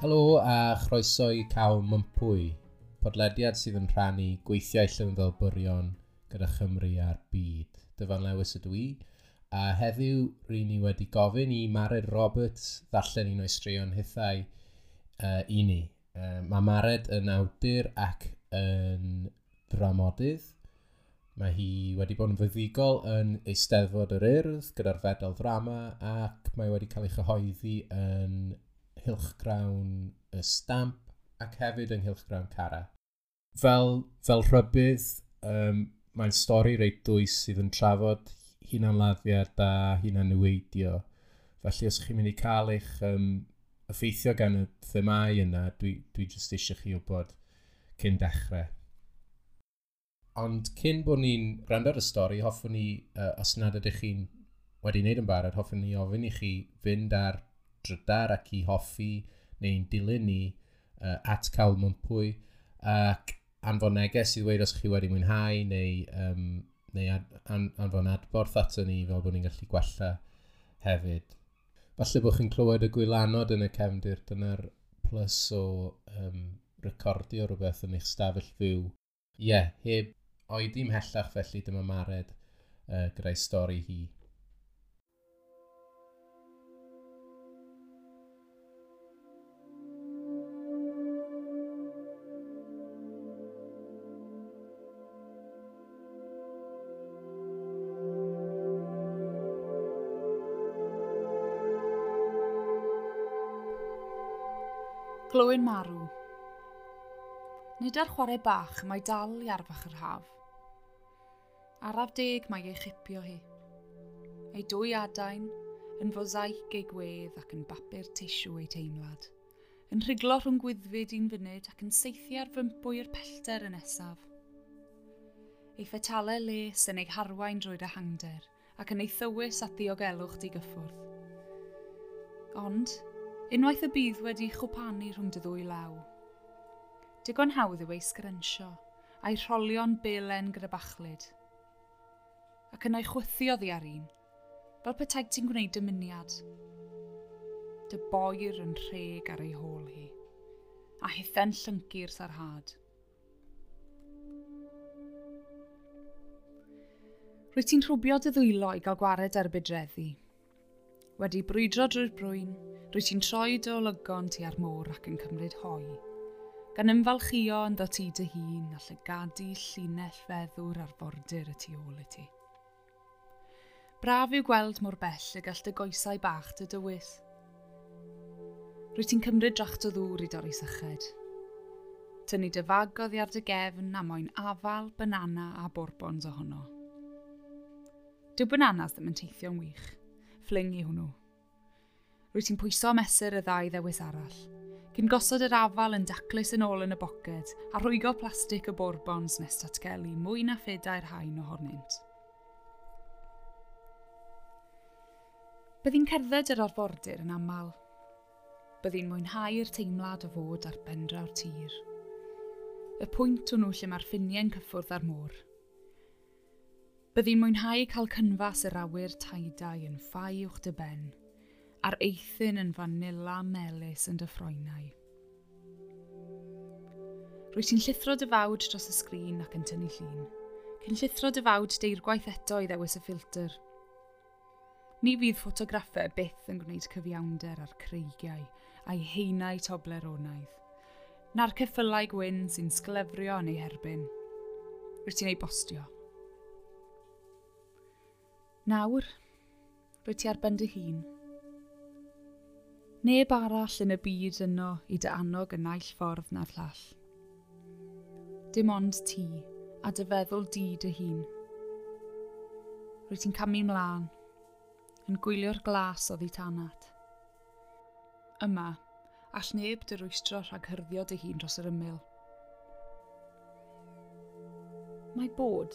Helo a chroeso i cael Mympwy, podlediad sydd yn rhannu gweithiau llyfnddol byrion gyda Chymru a'r byd. Dyfan Lewis ydw i, a heddiw rydyn ni wedi gofyn i Mared Roberts ddarllen un o'i straeon hithau uh, i ni. Uh, mae Mared yn awdur ac yn dramodydd. Mae hi wedi bod yn fyddigol yn eisteddfod yr urdd gyda'r fedal ddrama ac mae wedi cael ei chyhoeddi yn hilchgrawn y stamp ac hefyd yng Nghylchgrawn cara. Fel, fel rhybydd, um, mae'n stori reit dwys sydd yn trafod hunanladdiad a hunan neweidio. Felly os chi'n mynd i cael eich um, effeithio gan y themau yna, dwi, dwi jyst eisiau chi wybod cyn dechrau. Ond cyn bod ni'n gwrando ar y stori, hoffwn ni, uh, os nad ydych chi'n wedi wneud yn barod, hoffwn ni ofyn i chi fynd ar drydar ac i hoffi neu'n dilyn ni uh, at cael mwmpwy ac anfon neges i ddweud os chi wedi mwynhau neu, um, neu ad, an, anfon adborth ato ni fel bod ni'n gallu gwella hefyd. Falle bod chi'n clywed y gwylanod yn y cefndir, dyna'r plus o um, recordio rhywbeth yn eich stafell fyw. Ie, yeah, heb oedi mhellach felly dyma Mared uh, gyda'i stori hi. Glywyn Marw Nid ar chwarae bach mae dal i arfach yr haf. Araf deg mae ei chipio hi. Ei dwy adain, yn fosaic ei gwedd ac yn bapur tisiw ei teimlad. Yn rhiglo rhwng gwyddfyd un funud ac yn seithi ar fympwy'r pellter yn nesaf. Ei ffetalau les yn ei harwain drwy'r hangder ac yn ei thywys at ddiogelwch digyffwrdd. Ond, Unwaith y bydd wedi chwpanu rhwng dy ddwy law. Digon hawdd yw ei sgrensio, a'i rholion belen gyda bachlyd. Ac yna'i chwythio ddi ar un, fel petai ti'n gwneud dymuniad. Dy boer yn rheg ar ei hôl hi, a hithen llyncu'r sarhad. Rwy ti'n rhwbio dy ddwylo i gael gwared ar y bydreddi, Wedi brwydro drwy'r brwyn, rwy ti'n troi dy olygon ti ar môr ac yn cymryd hoi. Gan ymfalchio yn ddo ti dy hun a llygadu llinell feddwr ar fordyr y tu ôl i ti. Braf yw gweld mor bell y gall dy goesau bach dy dywyth. Rwy ti'n cymryd dracht o ddŵr i dorri syched. Tynnu dy fag oddi ar dy gefn a moyn afal, banana a borbons ohono. Dyw bananas ddim yn teithio'n wych ffling i nhw. Rwy ti'n pwyso mesur y ddau ddewis arall, cyn gosod yr afal yn daclus yn ôl yn y boced a rhwygo plastig y borbons nes datgelu mwy na phedair hain ohonynt. Byddi'n cerdded yr arfordir yn aml. Byddi'n mwynhau'r teimlad o fod ar bendra'r tir. Y pwynt o nhw lle mae'r ffiniau'n cyffwrdd ar môr – Byddi'n mwynhau cael cynfas yr awyr taidau yn ffai uwch dy ben, a'r eithyn yn fanila melus yn dy ffroenau. Rwy ti'n llithro dy fawd dros y sgrin ac yn tynnu llun, cyn llithro dy fawd deir gwaith eto i ddewis y ffilter. Ni fydd ffotograffau byth yn gwneud cyfiawnder ar creigiau a'i heinau tobleronaidd, na'r ceffylau gwyn sy'n sglefrio yn ei herbyn. Rwy ti'n ei bostio. Nawr, rwy ti ar ben dy hun. Neb arall yn y byd yno i dy annog y naill ffordd na'r llall. Dim ond ti a dy feddwl di dy hun. Rwy ti'n camu mlaen, yn gwylio'r glas o dditanat. Yma, all neb dy rwystro rhag hyrddio dy hun dros yr ymyl. Mae bod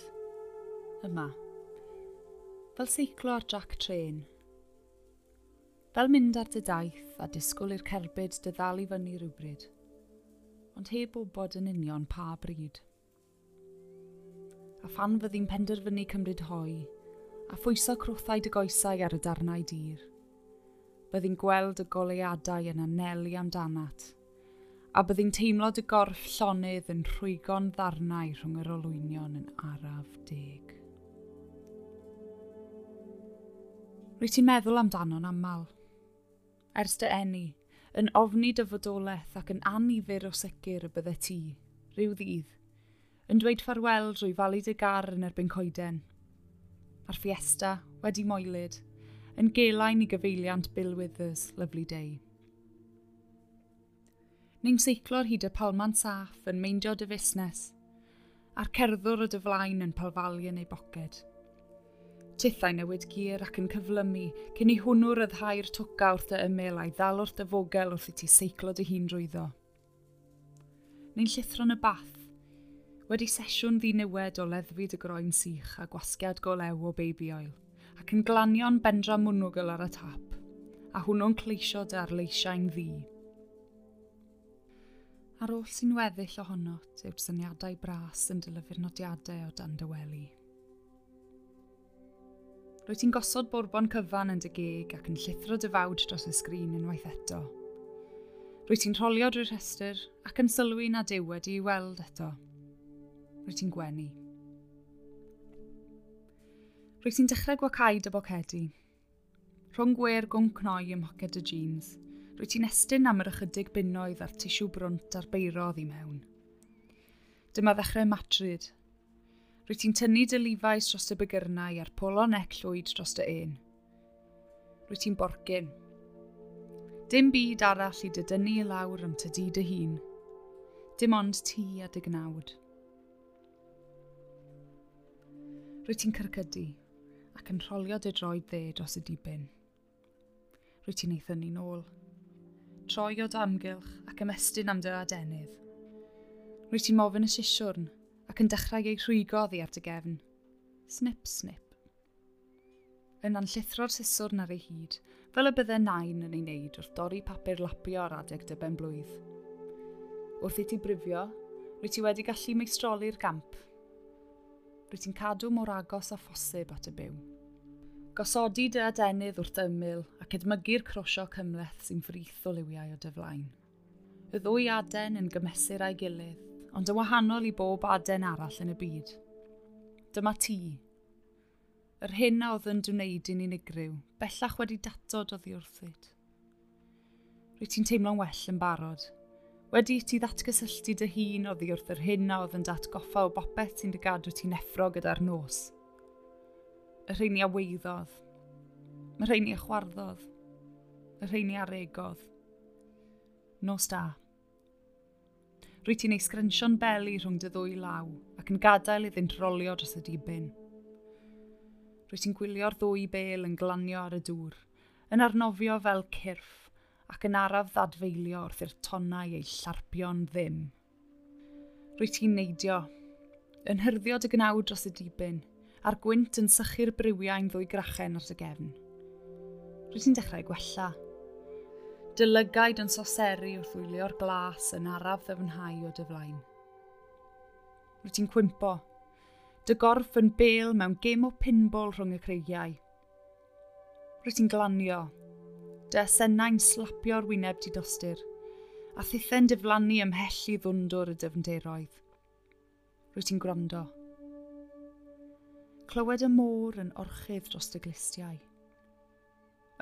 yma fel seiclo ar Jack Train. Fel mynd ar dy daith a disgwyl i'r cerbyd dy ddal i fyny rhywbryd, ond heb wybod yn union pa bryd. A phan fyddi'n penderfynu cymryd hoi, a phwyso crwthau dy goesau ar y darnau dir, byddi'n gweld y goleadau yn anelu amdanat, a byddi'n teimlo dy gorff llonydd yn rhwygo'n ddarnau rhwng yr olwynion yn araf deg. Rwy ti'n meddwl amdano'n aml. Ers dy enni, yn ofni dy fodolaeth ac yn anifir o sicr y bydde ti, rhyw ddydd, yn dweud ffarwel drwy falu dy gar yn erbyn coeden. A'r fiesta wedi moelyd, yn gelain i gyfeiliant Bill Withers, Lovely Day. Ni'n seiclo'r hyd y palman saff yn meindio dy fusnes, a'r cerddwr o dy flaen yn palfalu yn ei boced. Tithau newid gyr ac yn cyflymu, cyn i hwnnw ryddhau'r twca wrth y ymyl a'i ddal wrth y fogel wrth i ti seiclo dy hun drwyddo. Neu'n llithron y bath, wedi sesiwn ddinywed o leddfyd y groen sych a gwasgiad golew o baby oil, ac yn glanio'n bendra mwnnwgl ar y tap, a hwnnw'n cleisio dy arleisiau'n ddi. Ar ôl sy'n weddill ohono, yw'r syniadau bras yn dylyfu'r nodiadau o dan dyweli rwy ti'n gosod borbon cyfan yn dy geg ac yn llithro dy fawd dros y sgrin unwaith eto. Rwy ti'n rholio drwy'r rhestr ac yn sylwi na dew wedi i weld eto. Rwy ti'n gwenu. Rwy ti'n dechrau gwacau dy bocedi. Rhwng gwer gwnc noi ym mhoced y jeans, rwy ti'n estyn am yr ychydig bunnoedd a'r tisiw brwnt a'r beirodd i mewn. Dyma ddechrau matryd, rwy ti'n tynnu dy lifais dros y bygyrnau a'r polon ecllwyd dros dy un. Rwy ti'n borgyn. Dim byd arall i dy dynnu i lawr am tydi dy hun. Dim ond ti a dy gnawd. Rwy ti'n cyrcydu ac yn rholio dy droed dde dros y dibyn. Rwy ti'n eithon ni nôl. Troi o dy amgylch ac ymestyn am dy adenydd. Rwy ti'n mofyn y sisiwrn ac yn dechrau ei rhwygo oddi at y gefn. Snip, snip. Yn anllithro'r siswrn ar ei hyd, fel y byddai nain yn ei wneud wrth dorri papur lapio ar adeg dy ben blwydd. Wrth i ti brifio, rwy ti wedi gallu meistroli'r gamp. Rwy ti'n cadw mor agos a phosib at y byw. Gosodi dy adenydd wrth ymyl ac edmygu'r crosio cymleth sy'n frith o liwiau o dyflaen. Y ddwy aden yn gymesur a'i gilydd, ond yn wahanol i bob aden arall yn y byd. Dyma ti. Yr hyn a oedd yn dwneud i'n unigryw, bellach wedi datod o ddiwrthyd. Rwy ti'n teimlo'n well yn barod. Wedi ti ddatgysylltu dy hun o ddiwrth yr hyn a oedd yn datgoffa o bopeth sy'n dy gadw ti'n effro gyda'r nos. Y rheini a weiddodd. Mae rheini a chwarddodd. Y rheini a regodd. Nos da rwy ti'n ei sgrensio'n beli rhwng dy ddwy law ac yn gadael iddynt rolio dros y dibyn. Rwy ti'n gwylio'r ddwy bel yn glanio ar y dŵr, yn arnofio fel cyrff ac yn araf ddadfeilio wrth i'r tonnau ei llarpio'n ddim. Rwy ti'n neidio, yn hyrddio dy gnaw dros y dibyn, a'r gwynt yn sychu'r briwiau'n ddwy grachen ar y gefn. Rwy ti'n dechrau gwella, Dylygaid yn soseri wrth wylio'r glas yn araf ddyfnhau o dyflaen. Rwy ti'n cwympo, Dy gorff yn bel mewn gêm o pinball rhwng y creigiau. Rwy ti'n glanio. Dy asennau'n slapio'r wyneb di dostur, a thithen diflannu ymhell i ddwndwr y dyfnderoedd. Rwy ti'n gwrando. Clywed y môr yn orchydd dros y glistiau.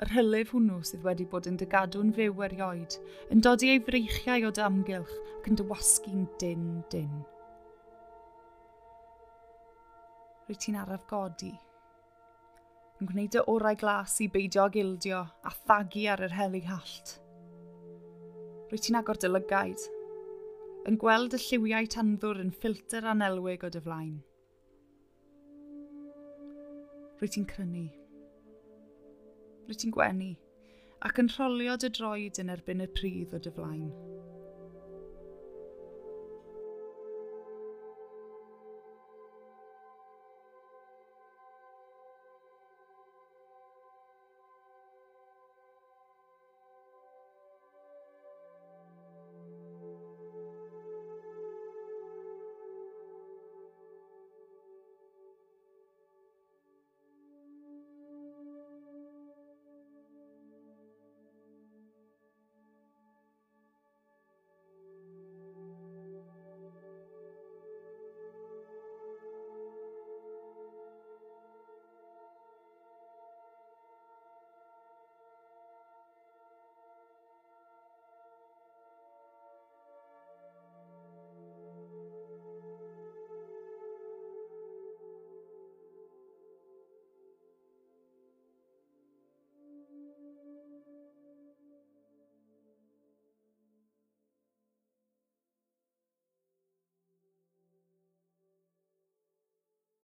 Yr hylif hwnnw sydd wedi bod yn dygadw'n fyw erioed, yn dodi ei freichiau o damgylch ac yn dywasgu'n dyn dyn. Rwy ti'n araf godi, yn gwneud y orau glas i beidio ag a thagu ar yr heli hallt. Rwy ti'n agor dy lygaid, yn gweld y lliwiau tanddwr yn ffilter anelwig o dy flaen. Rwy ti'n crynu rwy ti'n gwenu, ac yn rholio dy droed yn erbyn y pridd o dy flaen.